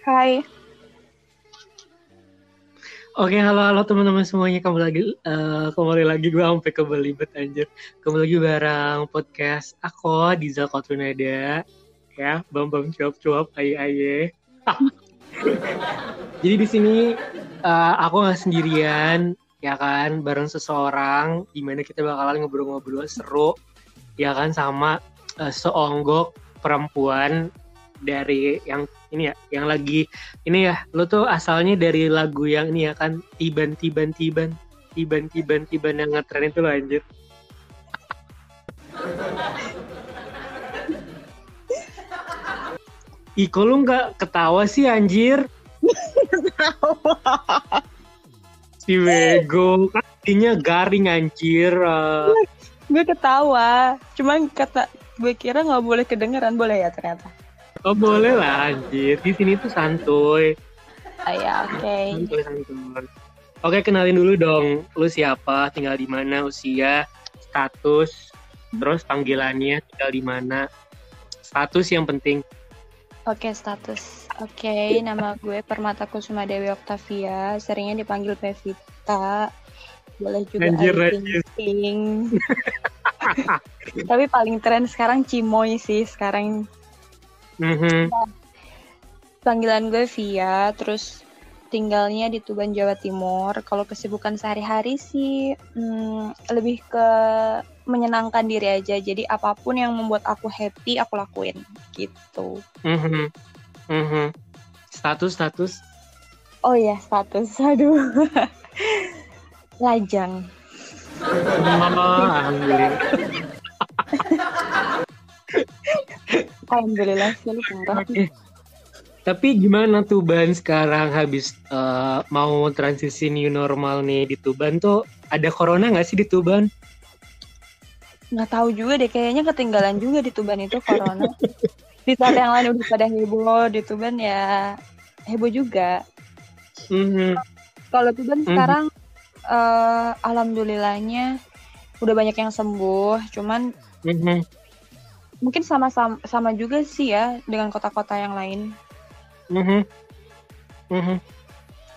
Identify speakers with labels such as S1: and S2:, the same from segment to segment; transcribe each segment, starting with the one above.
S1: Hai.
S2: Oke, halo halo teman-teman semuanya. Kembali lagi uh, kembali lagi gue sampai kebelibet anjir. Kembali lagi bareng podcast aku di Kotrunada ya, bam bam cuap cuap aye aye. Jadi di sini uh, aku nggak sendirian ya kan, bareng seseorang di mana kita bakalan ngobrol-ngobrol seru ya kan sama uh, seonggok perempuan dari yang ini ya, yang lagi ini ya, lo tuh asalnya dari lagu yang ini ya kan, tiban tiban tiban, tiban tiban tiban yang ngetren itu loh anjir. Iko lu nggak ketawa sih anjir? si Bego kan garing anjir. Uh...
S1: Gue ketawa, cuman kata gue kira nggak boleh kedengeran boleh ya ternyata.
S2: Oh boleh lah anjir. Di sini tuh santuy.
S1: Oh ya oke. Okay.
S2: Santuy santuy. Oke kenalin dulu dong. Lu siapa? Tinggal di mana? Usia, status, terus panggilannya tinggal di mana? Status yang penting.
S1: Oke okay, status. Oke okay, nama gue Permata Kusuma Dewi Oktavia. Seringnya dipanggil Pevita. Boleh juga
S2: anjir,
S1: Ting. Tapi paling tren sekarang Cimoy sih sekarang
S2: Mm-hmm.
S1: Panggilan gue Via, terus tinggalnya di Tuban, Jawa Timur. Kalau kesibukan sehari-hari sih hmm, lebih ke menyenangkan diri aja. Jadi apa pun yang membuat aku happy, aku lakuin gitu.
S2: Mm-hmm. Mm-hmm. Status, status?
S1: Oh ya, status. Aduh. Lajang.
S2: alhamdulillah.
S1: Alhamdulillah sih parah.
S2: Tapi gimana tuh Ban sekarang habis uh, mau transisi new normal nih di Tuban tuh ada corona nggak sih di Tuban?
S1: Nggak tahu juga deh kayaknya ketinggalan juga di Tuban itu corona. di saat yang lain udah pada heboh di Tuban ya heboh juga.
S2: Mm-hmm.
S1: Kalau Tuban mm-hmm. sekarang uh, alhamdulillahnya udah banyak yang sembuh, cuman
S2: mm-hmm
S1: mungkin sama sama, sama juga sih ya dengan kota-kota yang lain.
S2: Mm -hmm. Mm -hmm.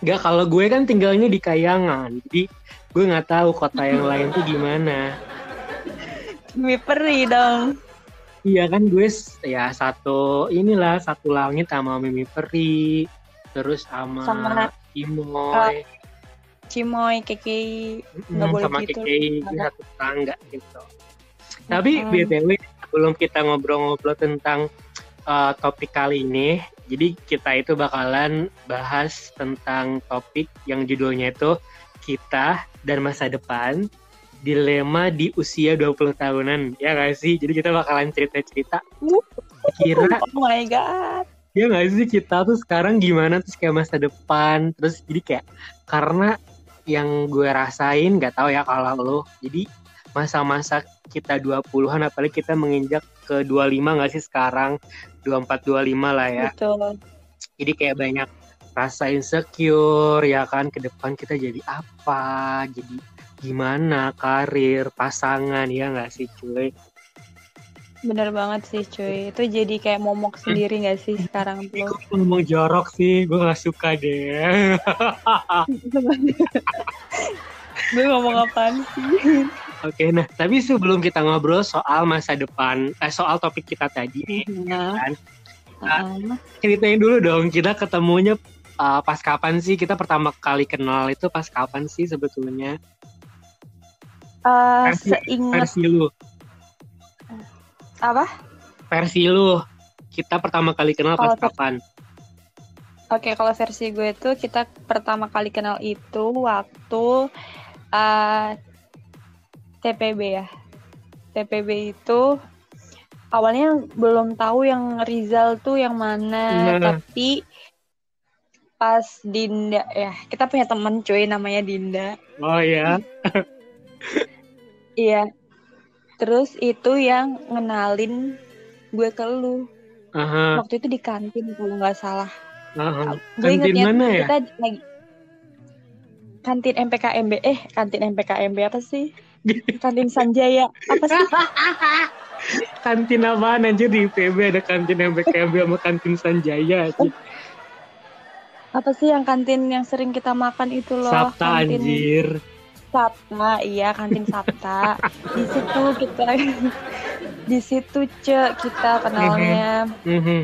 S2: Gak kalau gue kan tinggalnya di Kayangan, jadi gue nggak tahu kota yang lain tuh gimana.
S1: Mimi dong.
S2: Iya kan gue ya satu inilah satu langit sama Mimi Peri, terus sama, sama Cimoy. Uh,
S1: Cimoy, Keke, nggak boleh
S2: sama
S1: gitu.
S2: Keke satu tangga gitu. Tapi mm -hmm. btw sebelum kita ngobrol-ngobrol tentang uh, topik kali ini, jadi kita itu bakalan bahas tentang topik yang judulnya itu kita dan masa depan dilema di usia 20 tahunan. Ya gak sih? Jadi kita bakalan cerita-cerita. Kira
S1: oh my god.
S2: Ya gak sih? Kita tuh sekarang gimana terus kayak masa depan? Terus jadi kayak karena yang gue rasain gak tahu ya kalau lo. Jadi masa-masa kita 20-an apalagi kita menginjak ke 25 nggak sih sekarang 24 25 lah ya.
S1: Betul.
S2: Jadi kayak banyak rasa insecure ya kan ke depan kita jadi apa, jadi gimana karir, pasangan ya nggak sih cuy?
S1: Bener banget sih cuy, itu jadi kayak momok sendiri nggak sih sekarang tuh?
S2: Gue ngomong jorok sih, gue gak suka deh.
S1: gue ngomong apaan sih?
S2: Oke, nah tapi sebelum kita ngobrol soal masa depan, eh, soal topik kita tadi nih,
S1: ya. kan?
S2: Uh, ceritain dulu dong, kita ketemunya uh, pas kapan sih? Kita pertama kali kenal itu pas kapan sih sebetulnya?
S1: Uh, versi, seingat
S2: versi lu.
S1: Apa?
S2: Versi lu. Kita pertama kali kenal pas kapan?
S1: Oke, okay, kalau versi gue itu kita pertama kali kenal itu waktu uh, TPB ya. TPB itu awalnya belum tahu yang Rizal tuh yang mana, nah. tapi pas Dinda ya, kita punya temen cuy namanya Dinda.
S2: Oh ya.
S1: iya. Terus itu yang ngenalin gue ke lu.
S2: Aha.
S1: Waktu itu di kantin kalau nggak salah.
S2: Aha. Gue ingetnya mana ya?
S1: Kita lagi kantin MPKMB eh kantin MPKMB apa sih? Kantin Sanjaya apa sih
S2: kantin apa anjir di IPB ada kantin MPKMB sama kantin Sanjaya sih
S1: Apa sih yang kantin yang sering kita makan itu loh?
S2: Sabta
S1: kantin
S2: anjir.
S1: Sabta, iya kantin Sabta. di situ kita di situ cek kita kenalnya.
S2: Mhm.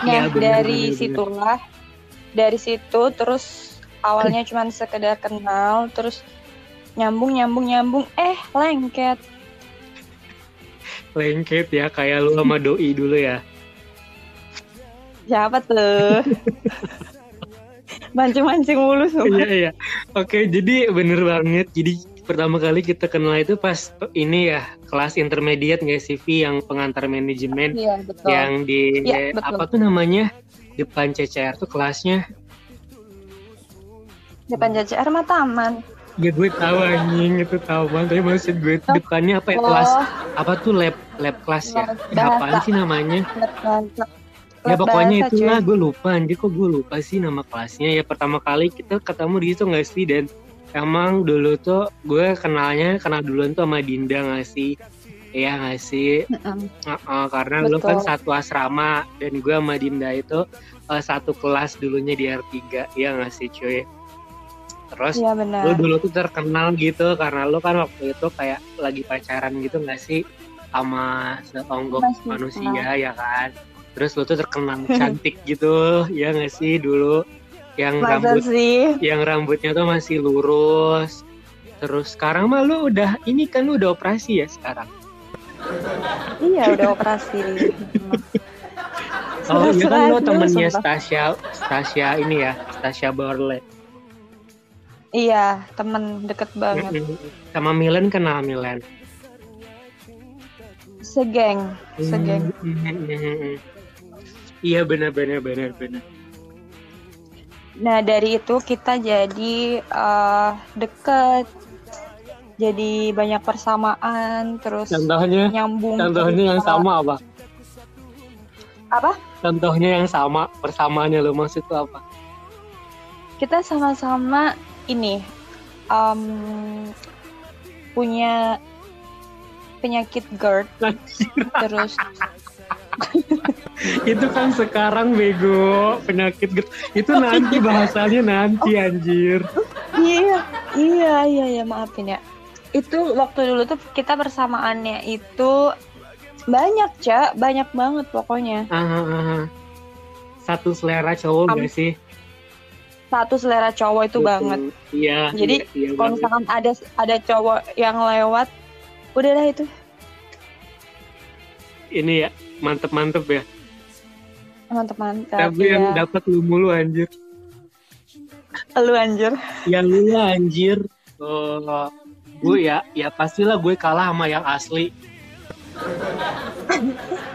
S1: Nah,
S2: Iya, bener,
S1: dari
S2: bener, bener.
S1: situlah dari situ terus awalnya cuman sekedar kenal, terus nyambung nyambung nyambung eh lengket.
S2: Lengket ya kayak lu sama doi dulu ya.
S1: Siapa tuh? Mancing-mancing mulu
S2: Iya
S1: semua.
S2: iya. Oke, jadi bener banget. Jadi pertama kali kita kenal itu pas ini ya kelas intermediate nggak sih Vi yang pengantar manajemen
S1: Iya, betul.
S2: yang di
S1: Iya, betul.
S2: apa tuh namanya depan CCR tuh kelasnya.
S1: Depan JCR mah taman.
S2: Ya gue tahu anjing. Itu tahu banget. Tapi maksud gue itu depannya apa ya? Kelas.
S1: Oh,
S2: apa tuh lab lab kelas ya? Apaan sih namanya?
S1: lab bahasa.
S2: Ya pokoknya itulah.
S1: cuy.
S2: gue lupa anjir kok gue lupa sih nama kelasnya? Ya pertama kali kita ketemu di situ nggak sih dan? Emang dulu tuh gue kenalnya kenal duluan tuh sama Dinda nggak sih? Iya nggak sih?
S1: Mm-mm.
S2: Heeh, karena dulu kan
S1: Betul.
S2: satu asrama. Dan gue sama Dinda itu eh, satu kelas dulunya di R3 ya nggak sih cuy terus
S1: Iya
S2: lu dulu tuh terkenal gitu karena lu kan waktu itu kayak lagi pacaran gitu nggak sih? Sama seonggok
S1: Masih
S2: manusia ya kan? Terus lu tuh terkenal cantik gitu ya nggak sih dulu? Yang
S1: Masa
S2: rambut
S1: sih?
S2: yang rambutnya tuh masih lurus. Terus sekarang mah lu udah ini kan lu udah operasi ya sekarang?
S1: Iya udah operasi.
S2: oh iya kan lu temennya. Stasia Stasia ini ya Stasia Borle
S1: Iya temen deket banget.
S2: Sama Milen kenal Milen
S1: Segeng, segeng.
S2: Iya benar benar benar benar
S1: Nah dari itu kita jadi eh, deket, jadi banyak persamaan, terus
S2: contohnya
S1: nyambung.
S2: contohnya yang sama apa
S1: Apa?
S2: contohnya yang sama persamaannya lo maksud itu apa
S1: Kita sama-sama ini em, punya penyakit GERD, terus
S2: itu kan sekarang bego penyakit GERD. Itu nanti bahasanya nanti anjir.
S1: Iya iya iya ya maafin ya. Itu waktu dulu tuh kita persamaannya itu banyak cak, banyak banget pokoknya.
S2: Ah, ah. satu selera cowok
S1: Am-
S2: gak sih
S1: Satu selera cowok itu
S2: Betul.
S1: banget.
S2: iya
S1: Jadi,
S2: iya, iya
S1: Kalau misalkan ada ada cowok yang lewat, udahlah itu.
S2: ini ya mantep mantep ya
S1: mantap.
S2: tapi yang
S1: ya.
S2: dapat lu mulu anjir
S1: Lu anjir.
S2: yang lu lah, anjir oh, gue ya ya pastilah gue kalah sama yang asli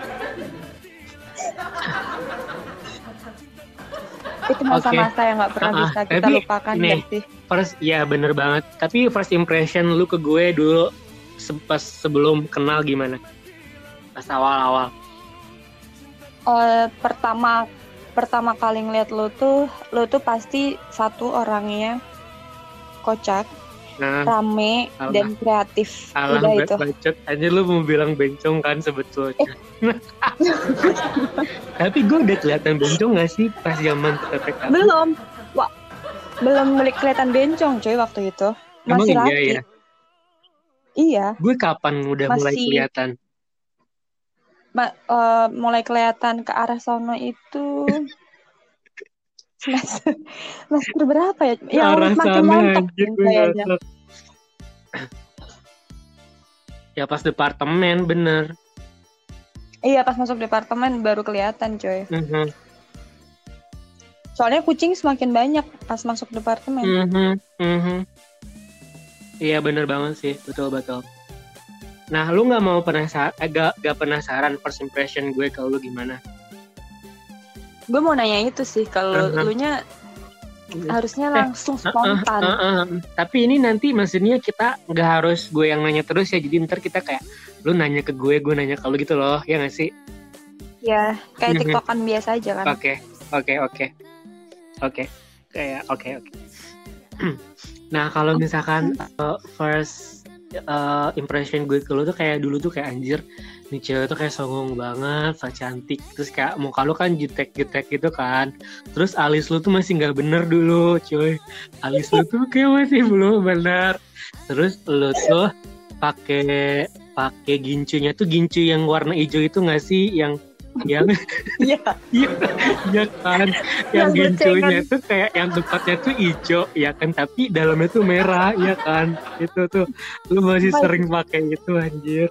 S1: Itu masa-masa yang nggak pernah
S2: Ah, ah.
S1: bisa kita
S2: Tapi
S1: lupakan
S2: ini,
S1: gak sih?
S2: first ya bener banget tapi first impression lu ke gue dulu se- pas sebelum kenal gimana pas awal-awal
S1: Eh, pertama pertama kali ngeliat lu tuh, lu tuh pasti satu orangnya kocak,
S2: nah
S1: rame
S2: Alah.
S1: dan kreatif.
S2: salah
S1: Udah itu.
S2: bacot aja lu mau bilang bencong kan sebetulnya tapi gue udah kelihatan bencong gak sih pas zaman PPKM
S1: Belum. Wah, belum beli kelihatan bencong coy waktu itu.
S2: Emang
S1: Masih
S2: iya
S1: laki.
S2: ya?
S1: Iya,
S2: gue kapan udah mulai
S1: Masih-
S2: kelihatan
S1: ma- eh, mulai kelihatan ke arah sono itu semester, semester berapa ya? Yang
S2: arah
S1: makin
S2: gue
S1: kayaknya.
S2: ngasal. ya pas departemen bener
S1: Iya, pas masuk departemen baru kelihatan coy.
S2: Mhm,
S1: Soalnya kucing semakin banyak pas masuk departemen.
S2: mhm, mhm. iya bener banget sih betul betul nah lu nggak mau penasaran eh, gak, gak penasaran first impression gue kalau lu gimana
S1: Gue mau nanya itu sih kalau
S2: Uh-huh.
S1: lu nya harusnya
S2: Eh,
S1: langsung spontan.
S2: Uh, uh, uh. Tapi ini nanti maksudnya kita nggak harus gue yang nanya terus ya. Jadi ntar kita kayak lu nanya ke gue, gue nanya ke lu gitu loh. Ya nggak sih?
S1: Ya, kayak
S2: Mhm.
S1: tiktokan biasa aja kan.
S2: Oke, oke, oke, oke. Kayak oke, oke. nah kalau misalkan uh, first uh, impression gue ke lo tuh kayak dulu tuh kayak anjir nih cewek tuh kayak songong banget, so cantik. Terus kayak muka lo kan jutek-jutek gitu kan. Terus alis lo tuh masih nggak bener dulu, cuy. Alis lo tuh kayak masih belum bener. Terus lo tuh pakai pakai gincunya tuh gincu yang warna hijau itu nggak sih yang yang
S1: iya.
S2: Iya kan? Yang gincunya tuh kayak yang tempatnya tuh hijau ya kan? Tapi dalamnya tuh merah ya kan? Itu tuh lu masih sering pakai itu anjir.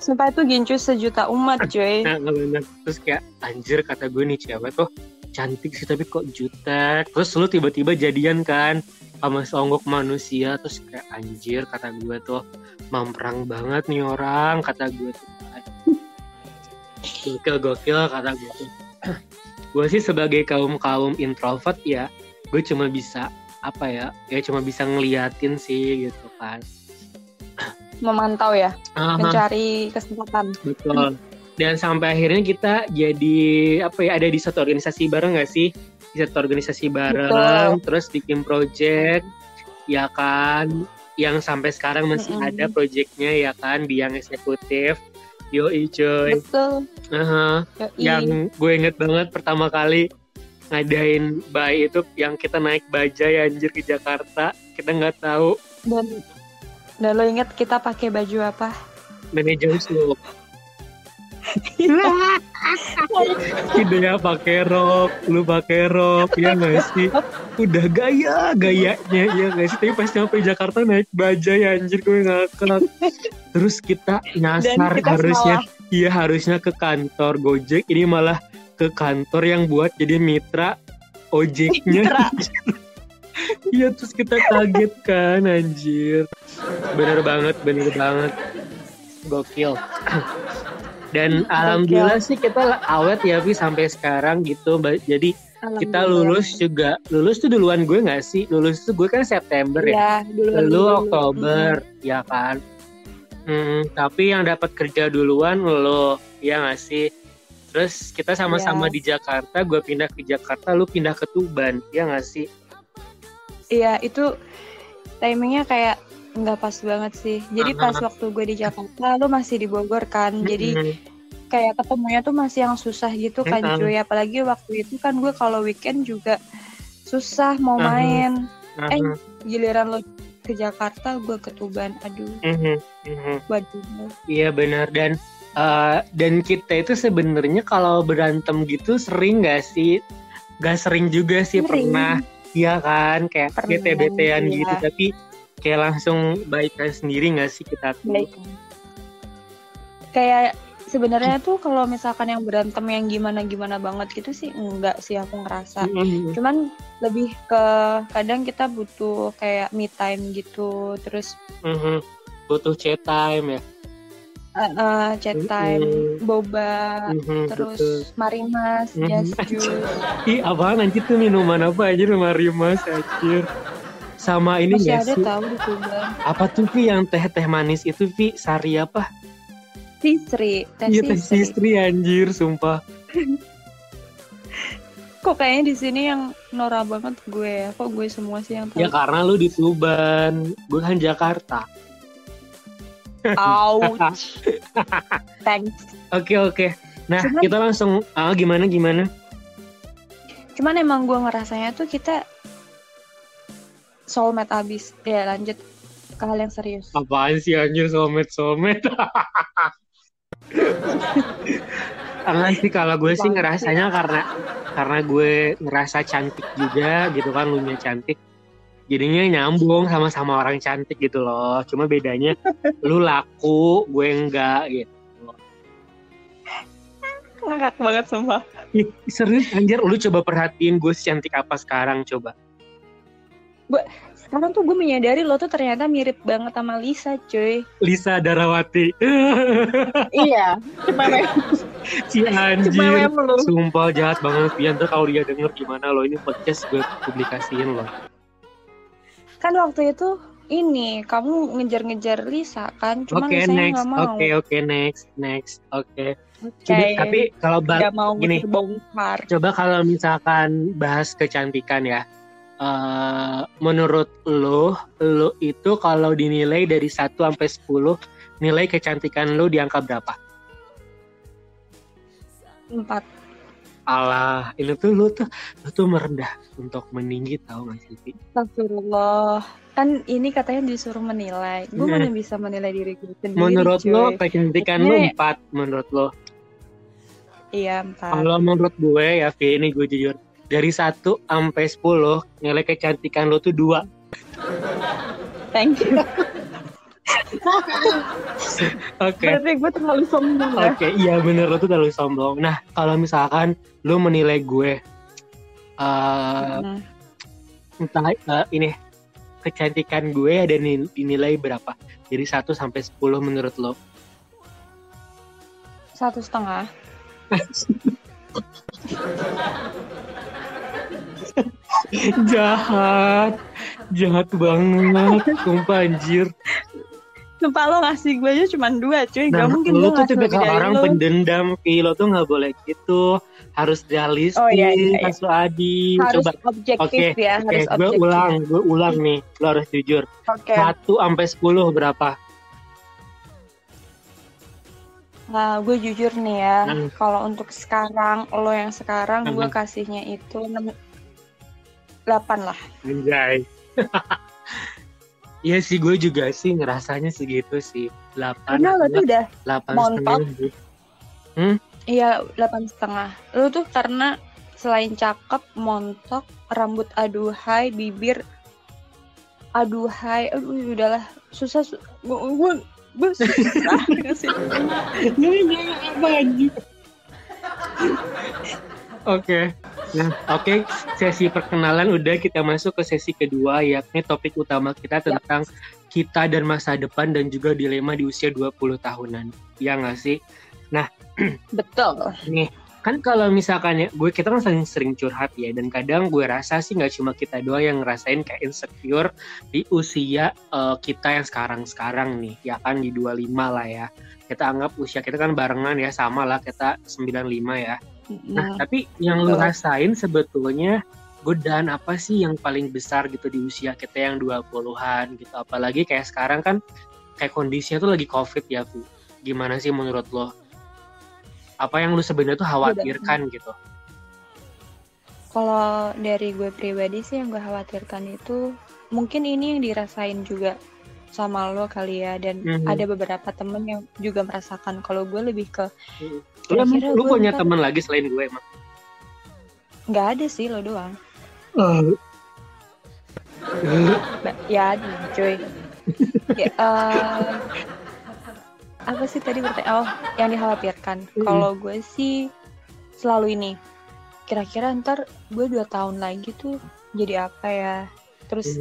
S1: Sumpah itu gincu sejuta umat cuy.
S2: Nah, bener. Terus kayak anjir kata gue nih cewek tuh cantik sih tapi kok jutek. Terus lu tiba-tiba jadian kan sama songgok manusia terus kayak anjir kata gue tuh mamprang banget nih orang kata gue tuh gokil gokil kata gue gue sih sebagai kaum kaum introvert ya gue cuma bisa apa ya ya cuma bisa ngeliatin sih gitu kan.
S1: Memantau ya uh-huh. mencari kesempatan.
S2: Betul. Dan sampai akhirnya kita jadi apa ya ada di satu organisasi bareng gak sih? Di satu organisasi bareng betul. terus bikin project ya kan? Yang sampai sekarang masih mm-hmm. ada projectnya ya kan? Di yang eksekutif Yo coy.
S1: Betul.
S2: Uh-huh. Yang gue inget banget pertama kali ngadain bayi itu yang kita naik bajai anjir ke Jakarta. Kita nggak tahu.
S1: Dan dan lo inget kita pakai baju apa?
S2: Manajer slow. Ide ya pakai rok, lu pakai rok, ya nggak sih? Udah gaya gayanya, ya nggak sih? Tapi pas nyampe Jakarta naik bajai anjir gue ngakak. Terus kita nyasar kita harusnya, iya harusnya ke kantor Gojek. Ini malah ke kantor yang buat jadi mitra ojeknya. Iya terus kita kaget kan anjir. Bener banget, bener banget. Gokil. Dan alhamdulillah sih kita awet ya Vi sampai sekarang gitu. Jadi kita lulus juga. Lulus tuh duluan gue gak sih? Lulus tuh gue kan September ya. ya duluan Lalu dulu. Oktober hmm. ya kan. Hmm, tapi yang dapat kerja duluan lo ya gak sih? Terus kita sama-sama ya. di Jakarta, gue pindah ke Jakarta, lu pindah ke Tuban, ya gak sih?
S1: Iya, itu timingnya kayak nggak pas banget sih. Jadi uh -huh. pas waktu gue di Jakarta, lu masih di Bogor kan. Uh -huh. Jadi kayak ketemunya tuh masih yang susah gitu kan uh -huh. cuy. Apalagi waktu itu kan gue kalau weekend juga susah mau uh -huh. main. Uh -huh. Eh giliran lo ke Jakarta, gue ke Tuban. Aduh. Uh. Uh. Waduh.
S2: Iya benar dan uh, dan kita itu sebenarnya kalau berantem gitu sering gak sih? Gak sering juga sih sering. pernah Iya kan, kayak bete-betean iya. gitu, tapi kayak langsung baikan sendiri nggak sih kita tuh? Baik.
S1: Kayak sebenarnya tuh kalau misalkan yang berantem yang gimana-gimana banget gitu sih enggak sih aku ngerasa. Mm-hmm. Cuman lebih ke kadang kita butuh kayak me time gitu, terus
S2: mm-hmm. butuh chat time ya
S1: uh, uh, chat time, mm-hmm. boba, mm-hmm, terus betul. marimas, mm-hmm. juice.
S2: Ih, apaan anjir tuh minuman apa aja marimas anjir. Sama ini
S1: Masih
S2: ya
S1: ada tahu di
S2: Apa tuh Vi yang teh-teh manis itu Vi sari apa?
S1: Sistri,
S2: teh Iya teh sistri anjir, sumpah.
S1: Kok kayaknya di sini yang norak banget gue ya? Kok gue semua sih yang tahu?
S2: Ya karena lu di Tuban, gue kan Jakarta.
S1: Ouch. Thanks.
S2: Oke okay, oke. Okay. Nah cuman, kita langsung ah, gimana gimana?
S1: Cuman emang gue ngerasanya tuh kita soulmate abis. Ya lanjut ke hal yang serius.
S2: Apaan sih anjir soulmate soulmate? karena sih kalau gue sih ngerasanya karena karena gue ngerasa cantik juga gitu kan lu cantik jadinya nyambung sama-sama orang cantik gitu loh cuma bedanya lu laku gue enggak gitu
S1: ngakak banget sumpah
S2: Ih, serius anjir lu coba perhatiin gue cantik apa sekarang coba
S1: gue sekarang tuh gue menyadari lo tuh ternyata mirip banget sama Lisa cuy.
S2: Lisa Darawati.
S1: Iya gimana
S2: si anjir sumpah jahat banget. Pian kalau dia denger gimana lo ini podcast gue publikasiin lo.
S1: Kan waktu itu ini kamu ngejar-ngejar Lisa kan? Cuma okay, Lisa nggak mau.
S2: Oke okay, oke okay, next next. Oke. Okay. Okay. tapi kalau
S1: mau
S2: gini,
S1: bongkar.
S2: coba kalau misalkan bahas kecantikan ya, uh, menurut lo, lo itu kalau dinilai dari 1 sampai 10, nilai kecantikan lo di angka berapa?
S1: 4.
S2: Alah, ini tuh lo tuh lo tuh merendah untuk meninggi tahu gak sih?
S1: Astagfirullah. Kan ini katanya disuruh menilai. Gue nah. mana bisa menilai diri gue sendiri.
S2: Menurut cuy. lo kecantikan lo 4 menurut lo?
S1: Iya, 4.
S2: Kalau menurut gue ya, Vi, ini gue jujur dari 1 sampai 10 nilai kecantikan lo tuh 2.
S1: Thank you.
S2: Oke. Okay.
S1: Berarti gue terlalu sombong ya.
S2: Oke, okay, iya bener lo tuh terlalu sombong. Nah, kalau misalkan lo menilai gue uh, entah uh, ini kecantikan gue ada dinilai berapa? Dari 1 sampai 10 menurut lo?
S1: Satu setengah.
S2: jahat jahat banget sumpah anjir
S1: Sumpah lo ngasih gue aja cuma dua cuy nah, Gak mungkin
S2: lo tuh tipe orang lo. pendendam Ki Lo tuh gak boleh gitu Harus realistis oh, iya, iya, iya. Adi
S1: Harus Coba. objektif okay, ya
S2: okay, Gue ulang Gue ulang nih Lo harus jujur okay. 1 sampai 10 berapa?
S1: Nah, gue jujur nih ya, hmm. kalau untuk sekarang, lo yang sekarang, hmm. gue kasihnya itu 6, 8 lah.
S2: Anjay. Iya sih, gue juga sih ngerasanya segitu sih. 8.
S1: Karena lo tuh udah
S2: 8 montok.
S1: Hmm? Iya, 8 setengah. Lo tuh karena selain cakep, montok, rambut aduhai, bibir aduhai, aduh udahlah susah, su gue, gue Bus.
S2: Oke. Nah, oke, okay. sesi perkenalan udah kita masuk ke sesi kedua yakni topik utama kita tentang kita dan masa depan dan juga dilema di usia 20 tahunan. Ya nggak sih? Nah,
S1: betul.
S2: Nih, kan kalau misalkan ya gue kita kan sering sering curhat ya dan kadang gue rasa sih nggak cuma kita doang yang ngerasain kayak insecure di usia uh, kita yang sekarang sekarang nih ya kan di 25 lah ya kita anggap usia kita kan barengan ya sama lah kita 95 ya nah tapi yang lu rasain sebetulnya godaan apa sih yang paling besar gitu di usia kita yang 20-an gitu? Apalagi kayak sekarang kan kayak kondisinya tuh lagi covid ya Bu gimana sih menurut lo? Apa yang lu sebenarnya tuh khawatirkan Udah. gitu?
S1: Kalau dari gue pribadi sih yang gue khawatirkan itu mungkin ini yang dirasain juga sama lo kali ya dan mm-hmm. ada beberapa temen yang juga merasakan kalau gue lebih ke
S2: mm-hmm. lu, lu punya ntar... temen lagi selain gue emang
S1: nggak ada sih lo doang
S2: uh.
S1: ya ada cuy ya, uh, apa sih tadi bertanya oh yang dikhawatirkan mm -hmm. kalau gue sih selalu ini kira-kira ntar gue dua tahun lagi tuh jadi apa ya terus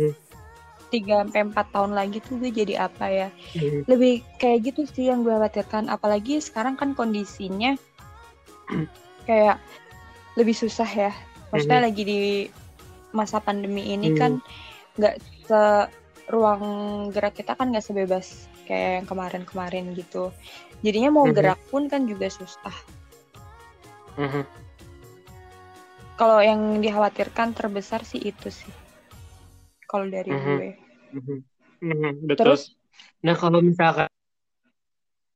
S1: tiga sampai empat tahun lagi tuh gue jadi apa ya mm -hmm. lebih kayak gitu sih yang gue khawatirkan apalagi sekarang kan kondisinya kayak lebih susah ya maksudnya mm -hmm. lagi di masa pandemi ini mm -hmm. kan nggak se ruang gerak kita kan nggak sebebas kayak yang kemarin-kemarin gitu jadinya mau mm-hmm. gerak pun kan juga susah mm-hmm. kalau yang dikhawatirkan terbesar sih itu sih kalau dari mm-hmm. gue
S2: mm-hmm. Mm-hmm. betul terus
S1: nah
S2: kalau misalkan